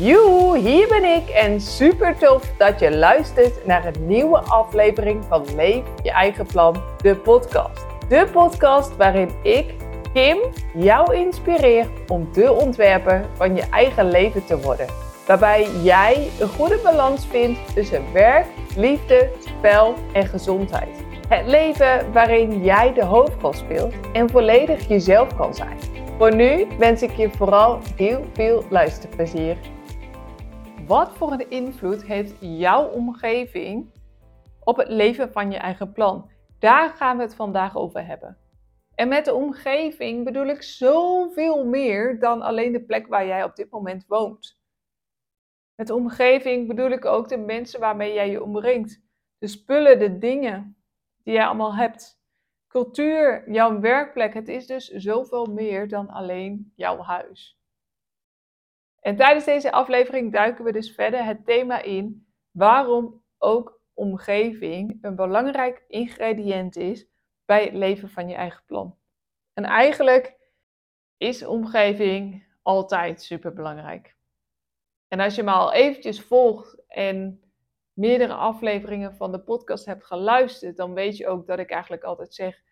Joe, hier ben ik en super tof dat je luistert naar een nieuwe aflevering van Leef je eigen plan, de podcast. De podcast waarin ik, Kim, jou inspireer om de ontwerper van je eigen leven te worden. Waarbij jij een goede balans vindt tussen werk, liefde, spel en gezondheid. Het leven waarin jij de hoofdrol speelt en volledig jezelf kan zijn. Voor nu wens ik je vooral heel veel luisterplezier. Wat voor een invloed heeft jouw omgeving op het leven van je eigen plan? Daar gaan we het vandaag over hebben. En met de omgeving bedoel ik zoveel meer dan alleen de plek waar jij op dit moment woont. Met de omgeving bedoel ik ook de mensen waarmee jij je omringt. De spullen, de dingen die jij allemaal hebt. Cultuur, jouw werkplek, het is dus zoveel meer dan alleen jouw huis. En tijdens deze aflevering duiken we dus verder het thema in waarom ook omgeving een belangrijk ingrediënt is bij het leven van je eigen plan. En eigenlijk is omgeving altijd super belangrijk. En als je me al eventjes volgt en meerdere afleveringen van de podcast hebt geluisterd, dan weet je ook dat ik eigenlijk altijd zeg,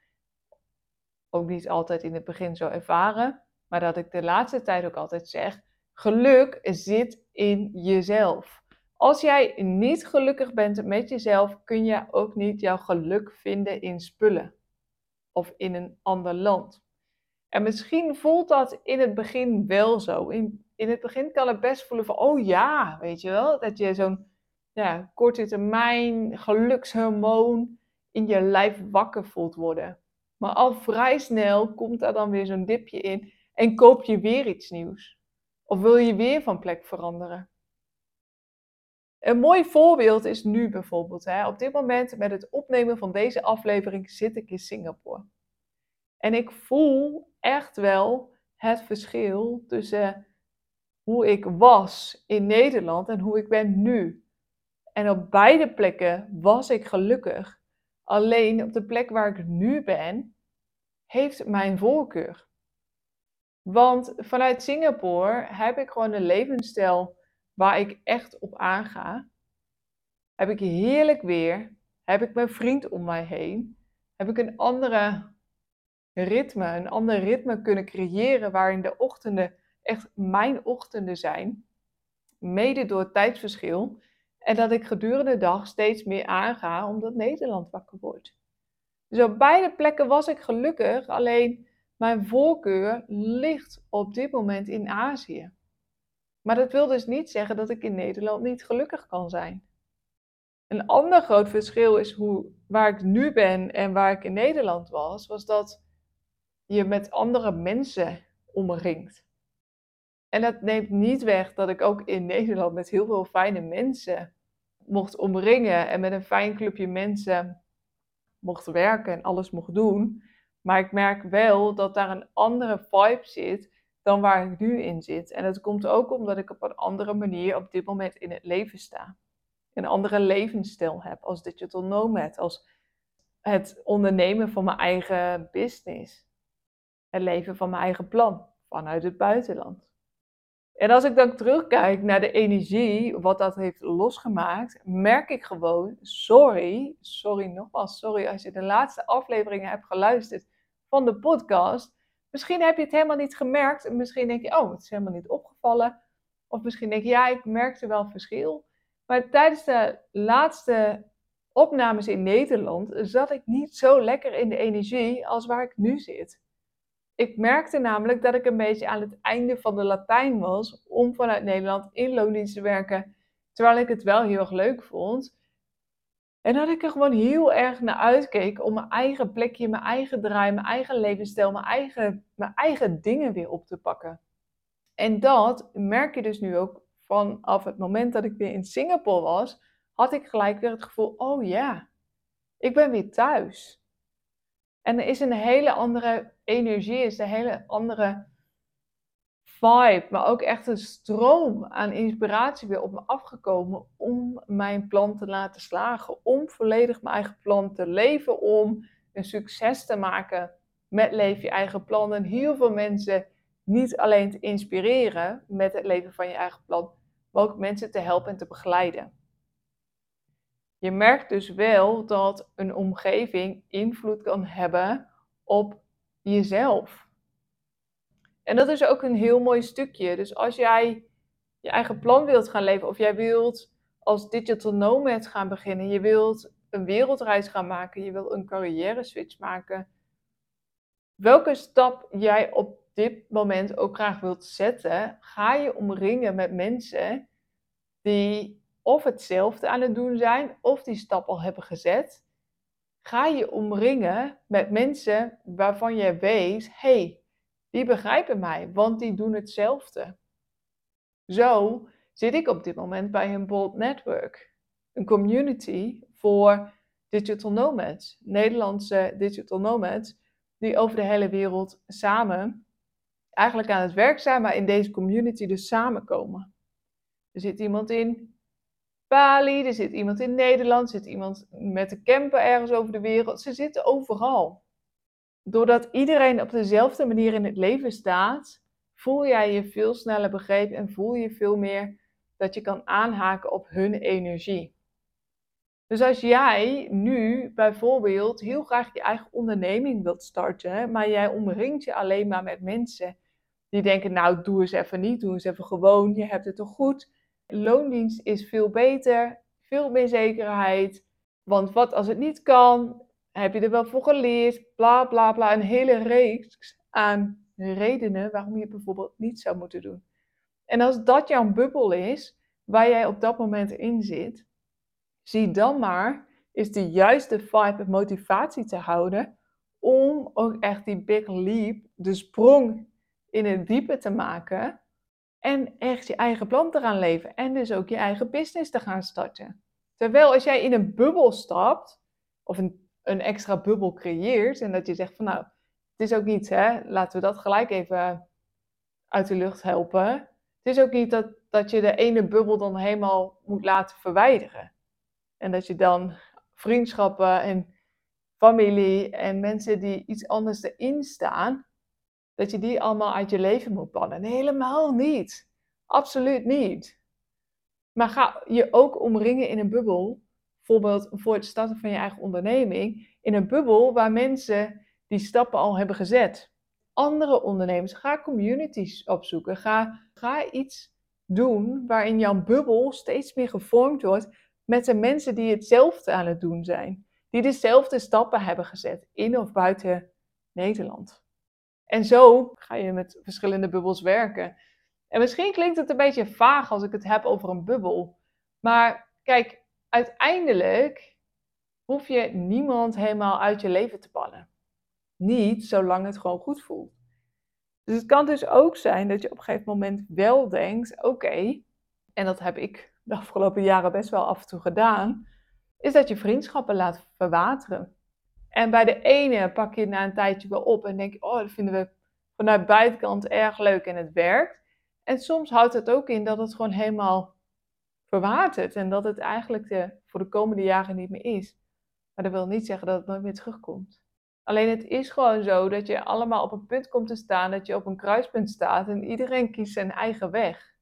ook niet altijd in het begin zo ervaren, maar dat ik de laatste tijd ook altijd zeg, geluk zit in jezelf. Als jij niet gelukkig bent met jezelf, kun je ook niet jouw geluk vinden in spullen of in een ander land. En misschien voelt dat in het begin wel zo. In, in het begin kan het best voelen van, oh ja, weet je wel, dat je zo'n ja, korte termijn gelukshormoon in je lijf wakker voelt worden. Maar al vrij snel komt daar dan weer zo'n dipje in en koop je weer iets nieuws. Of wil je weer van plek veranderen? Een mooi voorbeeld is nu bijvoorbeeld. Hè. Op dit moment met het opnemen van deze aflevering zit ik in Singapore. En ik voel echt wel het verschil tussen hoe ik was in Nederland en hoe ik ben nu. En op beide plekken was ik gelukkig. Alleen op de plek waar ik nu ben, heeft mijn voorkeur. Want vanuit Singapore heb ik gewoon een levensstijl waar ik echt op aanga. Heb ik heerlijk weer. Heb ik mijn vriend om mij heen. Heb ik een andere ritme, een ander ritme kunnen creëren waarin de ochtenden echt mijn ochtenden zijn. Mede door het tijdsverschil. En dat ik gedurende de dag steeds meer aanga omdat Nederland wakker wordt. Dus op beide plekken was ik gelukkig, alleen mijn voorkeur ligt op dit moment in Azië. Maar dat wil dus niet zeggen dat ik in Nederland niet gelukkig kan zijn. Een ander groot verschil is hoe, waar ik nu ben en waar ik in Nederland was, was dat je met andere mensen omringt. En dat neemt niet weg dat ik ook in Nederland met heel veel fijne mensen mocht omringen en met een fijn clubje mensen mocht werken en alles mocht doen. Maar ik merk wel dat daar een andere vibe zit dan waar ik nu in zit. En dat komt ook omdat ik op een andere manier op dit moment in het leven sta. Een andere levensstijl heb als digital nomad, als het ondernemen van mijn eigen business. Het leven van mijn eigen plan vanuit het buitenland. En als ik dan terugkijk naar de energie, wat dat heeft losgemaakt, merk ik gewoon, sorry, sorry nogmaals, sorry als je de laatste afleveringen hebt geluisterd van de podcast. Misschien heb je het helemaal niet gemerkt. Misschien denk je, oh, het is helemaal niet opgevallen. Of misschien denk je, ja, ik merkte wel verschil. Maar tijdens de laatste opnames in Nederland zat ik niet zo lekker in de energie als waar ik nu zit. Ik merkte namelijk dat ik een beetje aan het einde van de Latijn was om vanuit Nederland in loondienst te werken, terwijl ik het wel heel erg leuk vond. En dat ik er gewoon heel erg naar uitkeek om mijn eigen plekje, mijn eigen draai, mijn eigen levensstijl, mijn eigen, mijn eigen dingen weer op te pakken. En dat merk je dus nu ook vanaf het moment dat ik weer in Singapore was, had ik gelijk weer het gevoel, oh ja, ik ben weer thuis. En er is een hele andere energie, is een hele andere vibe, maar ook echt een stroom aan inspiratie weer op me afgekomen om mijn plan te laten slagen. Om volledig mijn eigen plan te leven, om een succes te maken met Leef je eigen plan. En heel veel mensen niet alleen te inspireren met het leven van je eigen plan, mogelijk mensen te helpen en te begeleiden. Je merkt dus wel dat een omgeving invloed kan hebben op jezelf. En dat is ook een heel mooi stukje. Dus als jij je eigen plan wilt gaan leven, of jij wilt als digital nomad gaan beginnen, je wilt een wereldreis gaan maken, je wilt een carrière switch maken, welke stap jij op dit moment ook graag wilt zetten, ga je omringen met mensen die of hetzelfde aan het doen zijn, of die stap al hebben gezet. Ga je omringen met mensen waarvan je weet, hey, die begrijpen mij, want die doen hetzelfde. Zo zit ik op dit moment bij een Bold Network, een community voor digital nomads, Nederlandse digital nomads, die over de hele wereld samen eigenlijk aan het werk zijn, maar in deze community dus samenkomen. Er zit iemand in Bali, er zit iemand in Nederland, er zit iemand met de camper ergens over de wereld. Ze zitten overal. Doordat iedereen op dezelfde manier in het leven staat, voel jij je veel sneller begrepen en voel je veel meer dat je kan aanhaken op hun energie. Dus als jij nu bijvoorbeeld heel graag je eigen onderneming wilt starten, maar jij omringt je alleen maar met mensen die denken, nou doe eens even niet, doe eens even gewoon, je hebt het toch goed. Loondienst is veel beter, veel meer zekerheid. Want wat als het niet kan, heb je er wel voor geleerd, bla bla bla. Een hele reeks aan redenen waarom je het bijvoorbeeld niet zou moeten doen. En als dat jouw bubbel is, waar jij op dat moment in zit, zie dan maar, is de juiste vibe en motivatie te houden om ook echt die big leap, de sprong in het diepe te maken en echt je eigen plan te gaan leven en dus ook je eigen business te gaan starten. Terwijl als jij in een bubbel stapt of een, een extra bubbel creëert en dat je zegt van nou, het is ook niet, hè, laten we dat gelijk even uit de lucht helpen. Het is ook niet dat, dat je de ene bubbel dan helemaal moet laten verwijderen. En dat je dan vriendschappen en familie en mensen die iets anders erin staan, dat je die allemaal uit je leven moet bannen. Nee, helemaal niet. Absoluut niet. Maar ga je ook omringen in een bubbel, bijvoorbeeld voor het starten van je eigen onderneming, in een bubbel waar mensen die stappen al hebben gezet. Andere ondernemers, ga communities opzoeken. Ga, ga iets doen waarin jouw bubbel steeds meer gevormd wordt met de mensen die hetzelfde aan het doen zijn. Die dezelfde stappen hebben gezet in of buiten Nederland. En zo ga je met verschillende bubbels werken. En misschien klinkt het een beetje vaag als ik het heb over een bubbel. Maar kijk, uiteindelijk hoef je niemand helemaal uit je leven te bannen. Niet zolang het gewoon goed voelt. Dus het kan dus ook zijn dat je op een gegeven moment wel denkt: oké, en dat heb ik de afgelopen jaren best wel af en toe gedaan, is dat je vriendschappen laat verwateren. En bij de ene pak je na een tijdje wel op en denk je, oh, dat vinden we vanuit buitenkant erg leuk en het werkt. En soms houdt het ook in dat het gewoon helemaal verwatert en dat het eigenlijk de, voor de komende jaren niet meer is. Maar dat wil niet zeggen dat het nooit meer terugkomt. Alleen het is gewoon zo dat je allemaal op een punt komt te staan, dat je op een kruispunt staat en iedereen kiest zijn eigen weg.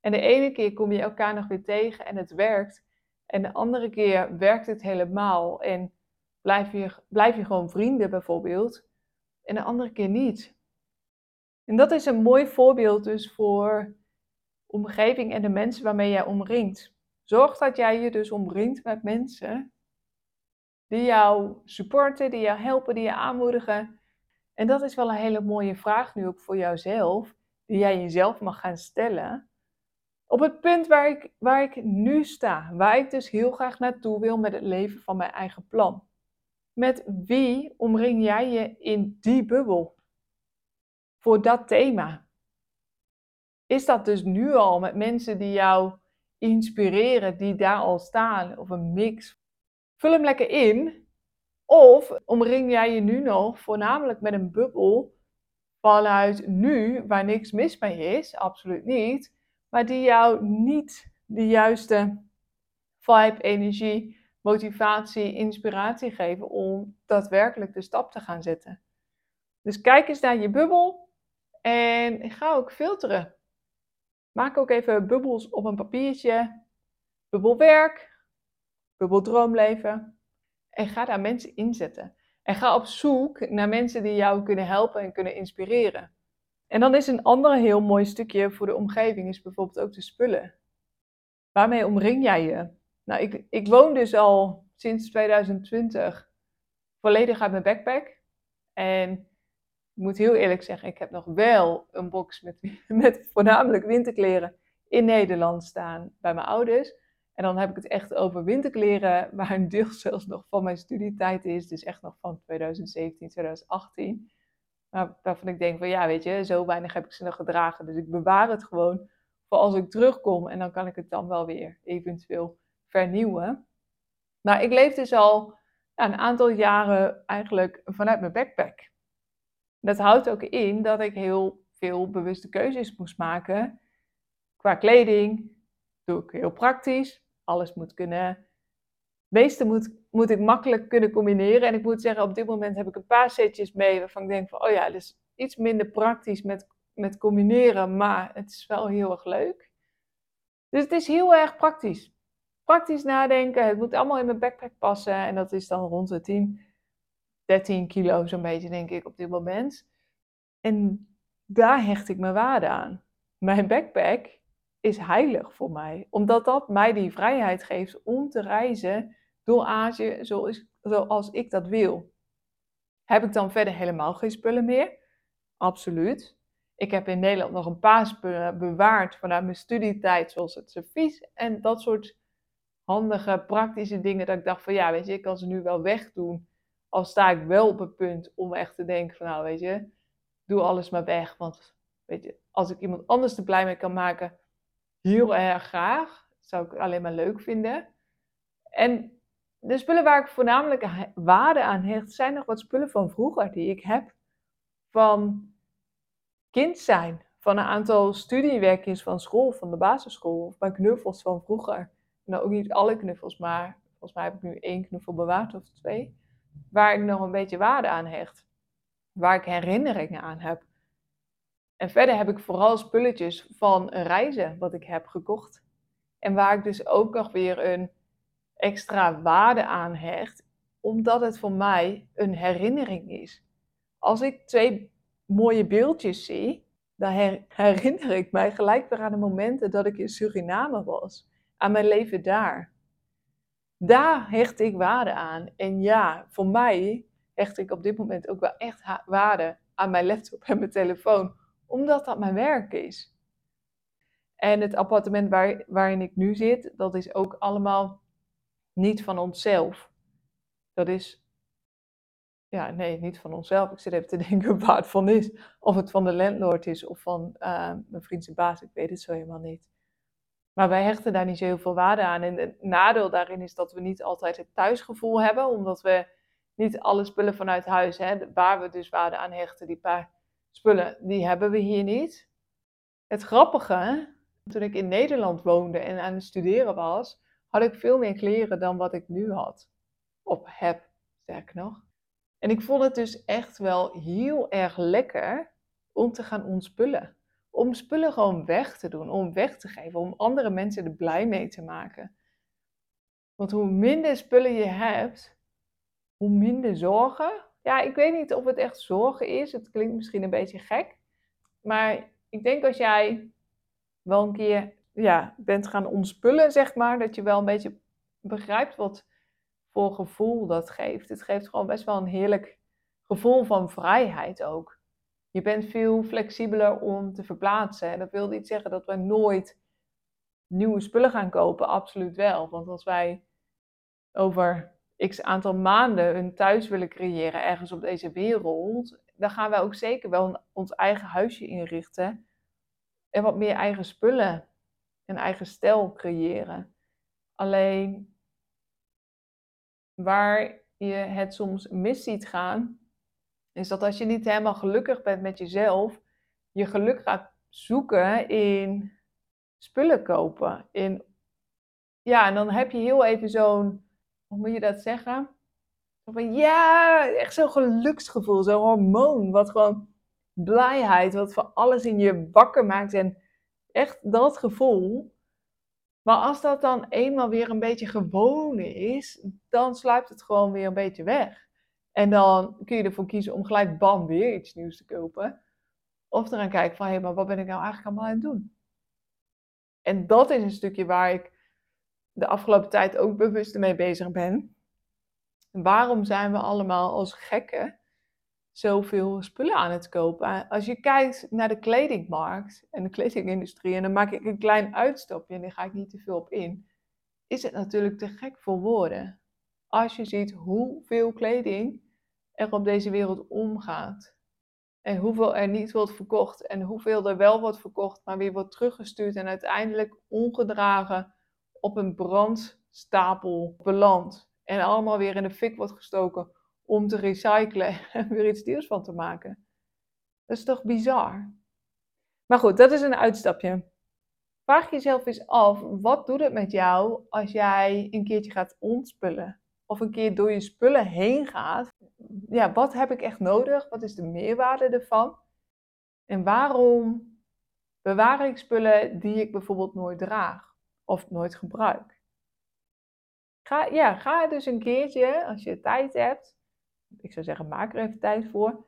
En de ene keer kom je elkaar nog weer tegen en het werkt. En de andere keer werkt het helemaal en blijf je, blijf je gewoon vrienden bijvoorbeeld. En de andere keer niet. En dat is een mooi voorbeeld dus voor omgeving en de mensen waarmee jij omringt. Zorg dat jij je dus omringt met mensen die jou supporten, die jou helpen, die je aanmoedigen. En dat is wel een hele mooie vraag nu ook voor jouzelf, die jij jezelf mag gaan stellen. Op het punt waar ik, waar ik nu sta, waar ik dus heel graag naartoe wil met het leven van mijn eigen plan. Met wie omring jij je in die bubbel? Voor dat thema. Is dat dus nu al met mensen die jou inspireren, die daar al staan, of een mix? Vul hem lekker in. Of omring jij je nu nog voornamelijk met een bubbel vanuit nu, waar niks mis mee is, absoluut niet, maar die jou niet de juiste vibe, energie, motivatie, inspiratie geven om daadwerkelijk de stap te gaan zetten. Dus kijk eens naar je bubbel en ga ook filteren. Maak ook even bubbels op een papiertje. Bubbelwerk, bubbeldroomleven. En ga daar mensen inzetten. En ga op zoek naar mensen die jou kunnen helpen en kunnen inspireren. En dan is een ander heel mooi stukje voor de omgeving, is bijvoorbeeld ook de spullen. Waarmee omring jij je? Nou, ik, ik woon dus al sinds 2020 volledig uit mijn backpack. En moet heel eerlijk zeggen, ik heb nog wel een box met, met voornamelijk winterkleren in Nederland staan bij mijn ouders. En dan heb ik het echt over winterkleren, waar een deel zelfs nog van mijn studietijd is. Dus echt nog van 2017, 2018. Maar waarvan ik denk van ja, weet je, zo weinig heb ik ze nog gedragen. Dus ik bewaar het gewoon voor als ik terugkom. En dan kan ik het dan wel weer eventueel vernieuwen. Maar ik leef dus al ja, een aantal jaren eigenlijk vanuit mijn backpack. Dat houdt ook in dat ik heel veel bewuste keuzes moest maken. Qua kleding doe ik heel praktisch. Alles moet kunnen. Het meeste moet, moet ik makkelijk kunnen combineren. En ik moet zeggen, op dit moment heb ik een paar setjes mee waarvan ik denk van, oh ja, dat is iets minder praktisch met, met combineren, maar het is wel heel erg leuk. Dus het is heel erg praktisch. Praktisch nadenken, het moet allemaal in mijn backpack passen. En dat is dan rond de 10, 13 kilo zo'n beetje, denk ik, op dit moment. En daar hecht ik mijn waarde aan. Mijn backpack is heilig voor mij, omdat dat mij die vrijheid geeft om te reizen door Azië zoals, zoals ik dat wil. Heb ik dan verder helemaal geen spullen meer? Absoluut. Ik heb in Nederland nog een paar spullen bewaard vanuit mijn studietijd, zoals het servies en dat soort handige, praktische dingen. Dat ik dacht van ja, weet je, ik kan ze nu wel wegdoen. Al sta ik wel op het punt om echt te denken van nou, weet je, doe alles maar weg. Want weet je, als ik iemand anders er blij mee kan maken, heel erg graag. Zou ik alleen maar leuk vinden. En de spullen waar ik voornamelijk waarde aan hecht, zijn nog wat spullen van vroeger die ik heb. Van kind zijn, van een aantal studiewerkjes van school, van de basisschool, of mijn knuffels van vroeger. Nou, ook niet alle knuffels, maar volgens mij heb ik nu één knuffel bewaard of twee. Waar ik nog een beetje waarde aan hecht. Waar ik herinneringen aan heb. En verder heb ik vooral spulletjes van reizen wat ik heb gekocht. En waar ik dus ook nog weer een extra waarde aan hecht, omdat het voor mij een herinnering is. Als ik twee mooie beeldjes zie, dan herinner ik mij gelijk weer aan de momenten dat ik in Suriname was, aan mijn leven daar. Daar hecht ik waarde aan. En ja, voor mij hecht ik op dit moment ook wel echt waarde aan mijn laptop en mijn telefoon, omdat dat mijn werk is. En het appartement waar, waarin ik nu zit, dat is ook allemaal niet van onszelf. Dat is, ja, nee, niet van onszelf. Ik zit even te denken waar het van is. Of het van de landlord is of van uh, mijn vriendse baas, ik weet het zo helemaal niet. Maar wij hechten daar niet zo heel veel waarde aan. En het nadeel daarin is dat we niet altijd het thuisgevoel hebben, omdat we niet alle spullen vanuit huis, hè, waar we dus waarde aan hechten, die paar spullen, die hebben we hier niet. Het grappige, toen ik in Nederland woonde en aan het studeren was, had ik veel meer kleren dan wat ik nu had. Of heb, sterk nog. En ik vond het dus echt wel heel erg lekker om te gaan ontspullen. Om spullen gewoon weg te doen, om weg te geven, om andere mensen er blij mee te maken. Want hoe minder spullen je hebt, hoe minder zorgen. Ja, ik weet niet of het echt zorgen is. Het klinkt misschien een beetje gek. Maar ik denk als jij wel een keer ja, bent gaan ontspullen, zeg maar, dat je wel een beetje begrijpt wat voor gevoel dat geeft. Het geeft gewoon best wel een heerlijk gevoel van vrijheid ook. Je bent veel flexibeler om te verplaatsen. En dat wil niet zeggen dat we nooit nieuwe spullen gaan kopen. Absoluut wel. Want als wij over x aantal maanden een thuis willen creëren ergens op deze wereld, dan gaan wij ook zeker wel ons eigen huisje inrichten. En wat meer eigen spullen en eigen stijl creëren. Alleen waar je het soms mis ziet gaan, is dat als je niet helemaal gelukkig bent met jezelf, je geluk gaat zoeken in spullen kopen. In, ja, en dan heb je heel even zo'n, hoe moet je dat zeggen? Van, ja, echt zo'n geluksgevoel, zo'n hormoon, wat gewoon blijheid, wat voor alles in je wakker maakt. En echt dat gevoel. Maar als dat dan eenmaal weer een beetje gewoon is, dan sluipt het gewoon weer een beetje weg. En dan kun je ervoor kiezen om gelijk bam weer iets nieuws te kopen. Of eraan kijken van, hé, hey, maar wat ben ik nou eigenlijk allemaal aan het doen? En dat is een stukje waar ik de afgelopen tijd ook bewust mee bezig ben. Waarom zijn we allemaal als gekken zoveel spullen aan het kopen? Als je kijkt naar de kledingmarkt en de kledingindustrie, en dan maak ik een klein uitstapje en daar ga ik niet te veel op in, is het natuurlijk te gek voor woorden. Als je ziet hoeveel kleding er op deze wereld omgaat. En hoeveel er niet wordt verkocht en hoeveel er wel wordt verkocht, maar weer wordt teruggestuurd en uiteindelijk ongedragen op een brandstapel belandt. En allemaal weer in de fik wordt gestoken om te recyclen en weer iets nieuws van te maken. Dat is toch bizar? Maar goed, dat is een uitstapje. Vraag jezelf eens af, wat doet het met jou als jij een keertje gaat ontspullen? Of een keer door je spullen heen gaat ja, wat heb ik echt nodig? Wat is de meerwaarde ervan? En waarom bewaar ik spullen die ik bijvoorbeeld nooit draag of nooit gebruik? Ga, ja, ga dus een keertje, als je tijd hebt, ik zou zeggen, maak er even tijd voor,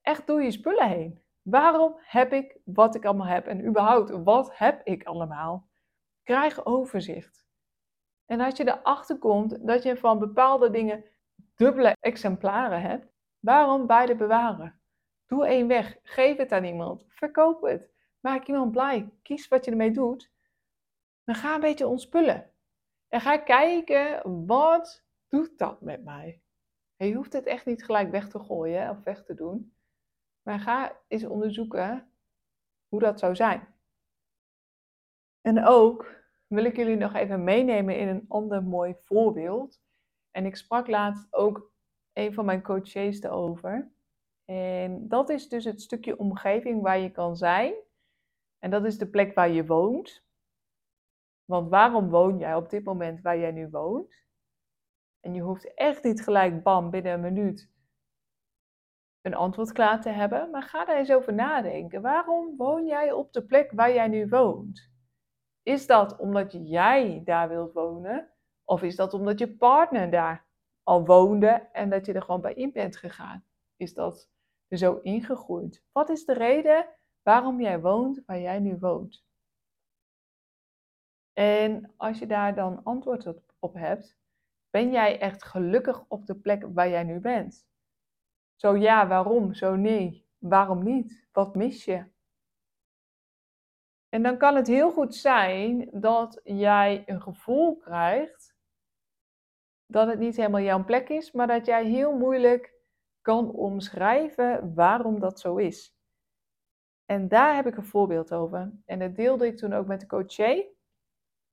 echt door je spullen heen. Waarom heb ik wat ik allemaal heb? En überhaupt, wat heb ik allemaal? Krijg overzicht. En als je erachter komt dat je van bepaalde dingen dubbele exemplaren hebt, waarom beide bewaren? Doe één weg, geef het aan iemand, verkoop het, maak iemand blij, kies wat je ermee doet. Dan ga een beetje ontspullen. En ga kijken, wat doet dat met mij? je hoeft het echt niet gelijk weg te gooien of weg te doen. Maar ga eens onderzoeken hoe dat zou zijn. En ook wil ik jullie nog even meenemen in een ander mooi voorbeeld. En ik sprak laatst ook een van mijn coaches erover. En dat is dus het stukje omgeving waar je kan zijn. En dat is de plek waar je woont. Want waarom woon jij op dit moment waar jij nu woont? En je hoeft echt niet gelijk bam binnen een minuut een antwoord klaar te hebben. Maar ga daar eens over nadenken. Waarom woon jij op de plek waar jij nu woont? Is dat omdat jij daar wilt wonen? Of is dat omdat je partner daar al woonde en dat je er gewoon bij in bent gegaan? Is dat zo ingegroeid? Wat is de reden waarom jij woont waar jij nu woont? En als je daar dan antwoord op hebt, ben jij echt gelukkig op de plek waar jij nu bent? Zo ja, waarom? Zo nee, waarom niet? Wat mis je? En dan kan het heel goed zijn dat jij een gevoel krijgt dat het niet helemaal jouw plek is, maar dat jij heel moeilijk kan omschrijven waarom dat zo is. En daar heb ik een voorbeeld over. En dat deelde ik toen ook met de coachee.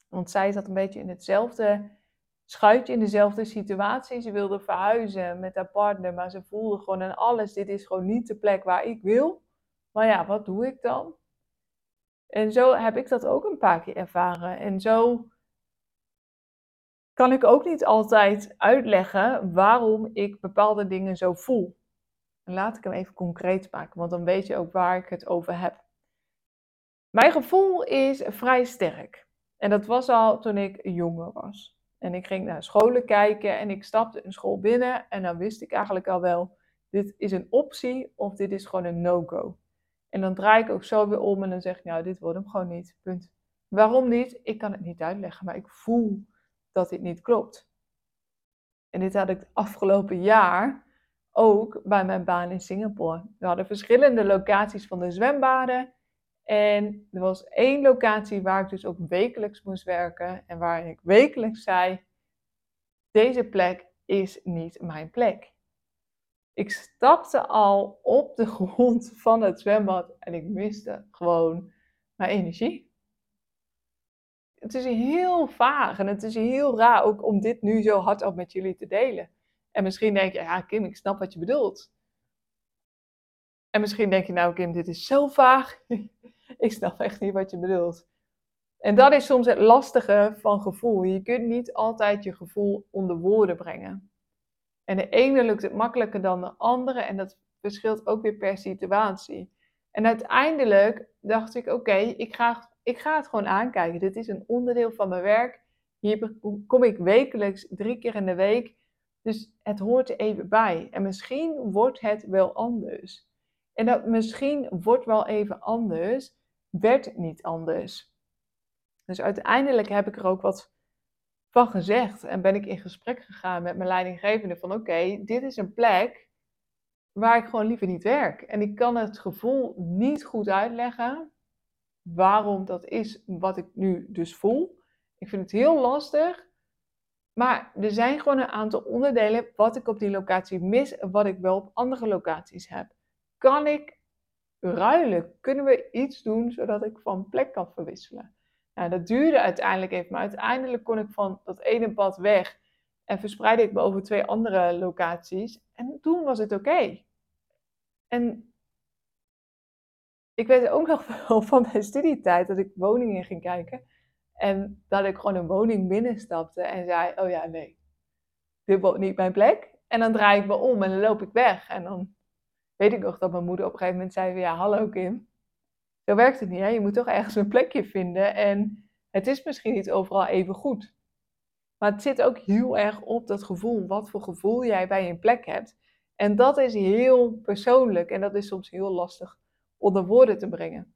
Want zij zat een beetje in hetzelfde schuitje, in dezelfde situatie. Ze wilde verhuizen met haar partner, maar ze voelde gewoon aan alles: dit is gewoon niet de plek waar ik wil. Maar ja, wat doe ik dan? En zo heb ik dat ook een paar keer ervaren. En zo kan ik ook niet altijd uitleggen waarom ik bepaalde dingen zo voel. En laat ik hem even concreet maken, want dan weet je ook waar ik het over heb. Mijn gevoel is vrij sterk. En dat was al toen ik jonger was. En ik ging naar scholen kijken en ik stapte een school binnen en dan wist ik eigenlijk al wel, dit is een optie of dit is gewoon een no-go. En dan draai ik ook zo weer om en dan zeg ik, nou, dit wordt hem gewoon niet. Punt. Waarom niet? Ik kan het niet uitleggen, maar ik voel dat dit niet klopt. En dit had ik het afgelopen jaar ook bij mijn baan in Singapore. We hadden verschillende locaties van de zwembaden. En er was één locatie waar ik dus ook wekelijks moest werken. En waar ik wekelijks zei: Deze plek is niet mijn plek. Ik stapte al op de grond van het zwembad en ik miste gewoon mijn energie het is heel vaag en het is heel raar ook om dit nu zo hardop met jullie te delen. En misschien denk je, ja Kim, ik snap wat je bedoelt. En misschien denk je, nou Kim, dit is zo vaag. ik snap echt niet wat je bedoelt. En dat is soms het lastige van gevoel. Je kunt niet altijd je gevoel onder woorden brengen. En de ene lukt het makkelijker dan de andere en dat verschilt ook weer per situatie. En uiteindelijk dacht ik, oké, ik ga ik ga het gewoon aankijken. Dit is een onderdeel van mijn werk. Hier kom ik wekelijks drie keer in de week. Dus het hoort er even bij. En misschien wordt het wel anders. En dat misschien wordt wel even anders, werd niet anders. Dus uiteindelijk heb ik er ook wat van gezegd en ben ik in gesprek gegaan met mijn leidinggevende van oké, dit is een plek waar ik gewoon liever niet werk. En ik kan het gevoel niet goed uitleggen waarom dat is wat ik nu dus voel. Ik vind het heel lastig. Maar er zijn gewoon een aantal onderdelen wat ik op die locatie mis en wat ik wel op andere locaties heb. Kan ik ruilen? Kunnen we iets doen zodat ik van plek kan verwisselen? Nou, dat duurde uiteindelijk even, maar uiteindelijk kon ik van dat ene pad weg en verspreidde ik me over twee andere locaties. En toen was het oké. En ik weet ook nog wel van mijn studietijd dat ik woningen ging kijken. En dat ik gewoon een woning binnenstapte en zei: Oh ja, nee, dit wordt niet mijn plek. En dan draai ik me om en dan loop ik weg. En dan weet ik nog dat mijn moeder op een gegeven moment zei: Ja, hallo Kim. Zo werkt het niet. Hè? Je moet toch ergens een plekje vinden. En het is misschien niet overal even goed. Maar het zit ook heel erg op dat gevoel. Wat voor gevoel jij bij een plek hebt. En dat is heel persoonlijk. En dat is soms heel lastig onder woorden te brengen.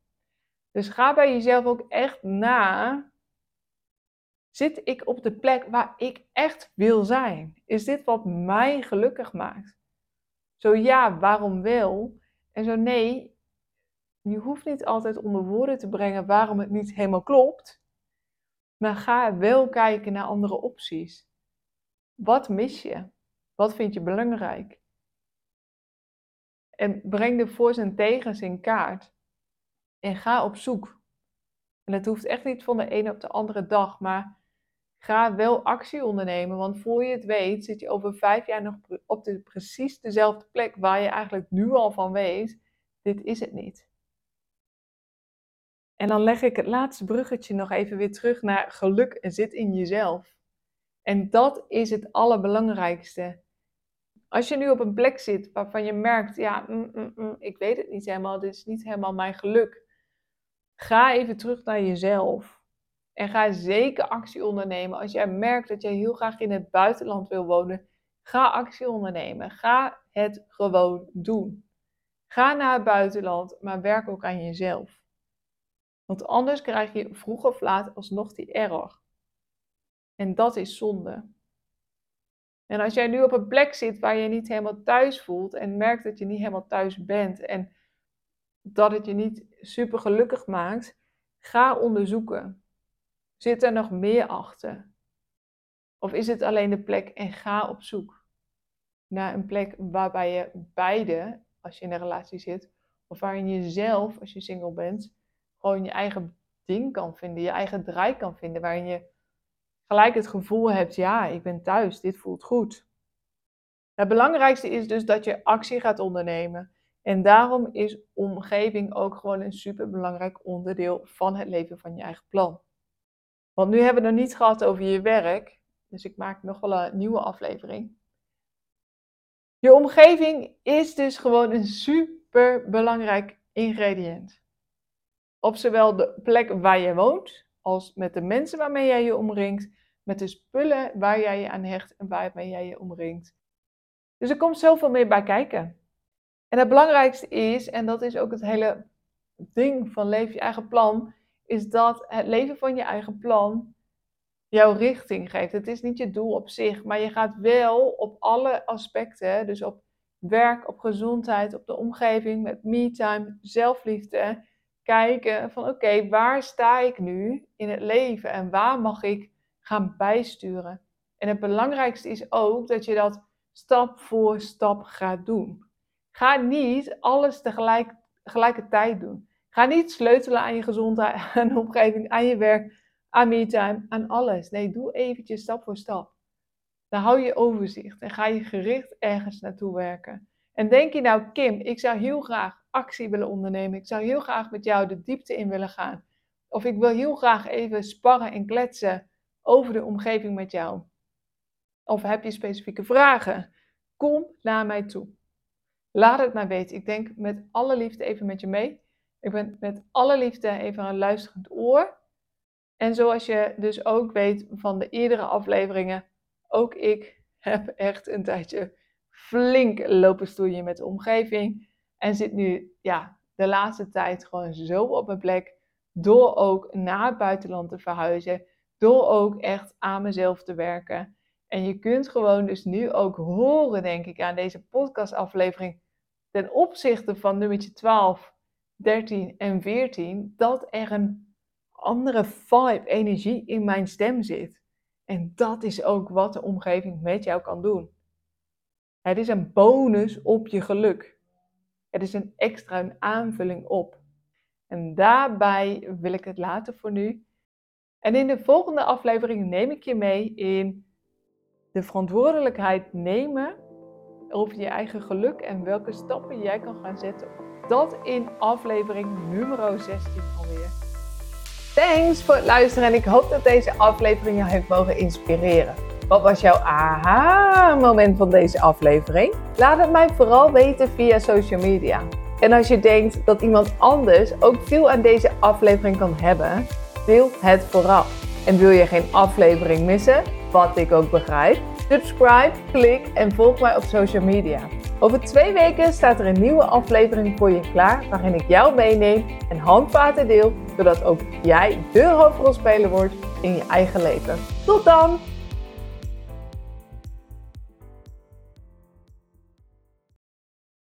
Dus ga bij jezelf ook echt na. Zit ik op de plek waar ik echt wil zijn? Is dit wat mij gelukkig maakt? Zo ja, waarom wel? En zo nee, je hoeft niet altijd onder woorden te brengen waarom het niet helemaal klopt. Maar ga wel kijken naar andere opties. Wat mis je? Wat vind je belangrijk? En breng de voor's en tegens in kaart. En ga op zoek. En het hoeft echt niet van de ene op de andere dag, maar ga wel actie ondernemen. Want voor je het weet, zit je over vijf jaar nog op de precies dezelfde plek waar je eigenlijk nu al van weet: dit is het niet. En dan leg ik het laatste bruggetje nog even weer terug naar geluk zit in jezelf. En dat is het allerbelangrijkste. Als je nu op een plek zit waarvan je merkt, ja, mm, mm, mm, ik weet het niet helemaal, dit is niet helemaal mijn geluk. Ga even terug naar jezelf. En ga zeker actie ondernemen. Als jij merkt dat jij heel graag in het buitenland wil wonen, ga actie ondernemen. Ga het gewoon doen. Ga naar het buitenland, maar werk ook aan jezelf. Want anders krijg je vroeg of laat alsnog die error. En dat is zonde. En als jij nu op een plek zit waar je niet helemaal thuis voelt en merkt dat je niet helemaal thuis bent en dat het je niet super gelukkig maakt, ga onderzoeken. Zit er nog meer achter? Of is het alleen de plek en ga op zoek naar een plek waarbij je beide, als je in een relatie zit, of waarin je zelf, als je single bent, gewoon je eigen ding kan vinden, je eigen draai kan vinden, waarin je gelijk het gevoel hebt, ja, ik ben thuis, dit voelt goed. Het belangrijkste is dus dat je actie gaat ondernemen. En daarom is omgeving ook gewoon een superbelangrijk onderdeel van het leven van je eigen plan. Want nu hebben we het nog niet gehad over je werk, dus ik maak nog wel een nieuwe aflevering. Je omgeving is dus gewoon een super belangrijk ingrediënt. Op zowel de plek waar je woont, als met de mensen waarmee jij je omringt, met de spullen waar jij je aan hecht en waarmee jij je omringt. Dus er komt zoveel meer bij kijken. En het belangrijkste is, en dat is ook het hele ding van leef je eigen plan, is dat het leven van je eigen plan jouw richting geeft. Het is niet je doel op zich, maar je gaat wel op alle aspecten, dus op werk, op gezondheid, op de omgeving, met me-time, zelfliefde, kijken van oké, waar sta ik nu in het leven en waar mag ik gaan bijsturen? En het belangrijkste is ook dat je dat stap voor stap gaat doen. Ga niet alles tegelijk, tegelijkertijd doen. Ga niet sleutelen aan je gezondheid, aan de omgeving, aan je werk, aan me-time, aan alles. Nee, doe eventjes stap voor stap. Dan hou je overzicht en ga je gericht ergens naartoe werken. En denk je nou, Kim, ik zou heel graag actie willen ondernemen. Ik zou heel graag met jou de diepte in willen gaan. Of ik wil heel graag even sparren en kletsen over de omgeving met jou. Of heb je specifieke vragen? Kom naar mij toe. Laat het mij weten. Ik denk met alle liefde even met je mee. Ik ben met alle liefde even een luisterend oor. En zoals je dus ook weet van de eerdere afleveringen, ook ik heb echt een tijdje flink lopen stoeien met de omgeving. En zit nu ja, de laatste tijd gewoon zo op mijn plek. Door ook naar het buitenland te verhuizen. Door ook echt aan mezelf te werken. En je kunt gewoon dus nu ook horen, denk ik, aan deze podcastaflevering. Ten opzichte van nummertje 12, 13 en 14. Dat er een andere vibe, energie in mijn stem zit. En dat is ook wat de omgeving met jou kan doen. Het is een bonus op je geluk. Het is een extra een aanvulling op. En daarbij wil ik het laten voor nu. En in de volgende aflevering neem ik je mee in de verantwoordelijkheid nemen over je eigen geluk en welke stappen jij kan gaan zetten. Dat in aflevering nummer 16 alweer. Thanks voor het luisteren en ik hoop dat deze aflevering jou heeft mogen inspireren. Wat was jouw aha-moment van deze aflevering? Laat het mij vooral weten via social media. En als je denkt dat iemand anders ook veel aan deze aflevering kan hebben, deel het vooral. En wil je geen aflevering missen, wat ik ook begrijp, subscribe, klik en volg mij op social media. Over twee weken staat er een nieuwe aflevering voor je klaar, waarin ik jou meeneem en handvaten deel, zodat ook jij de hoofdrolspeler wordt in je eigen leven. Tot dan!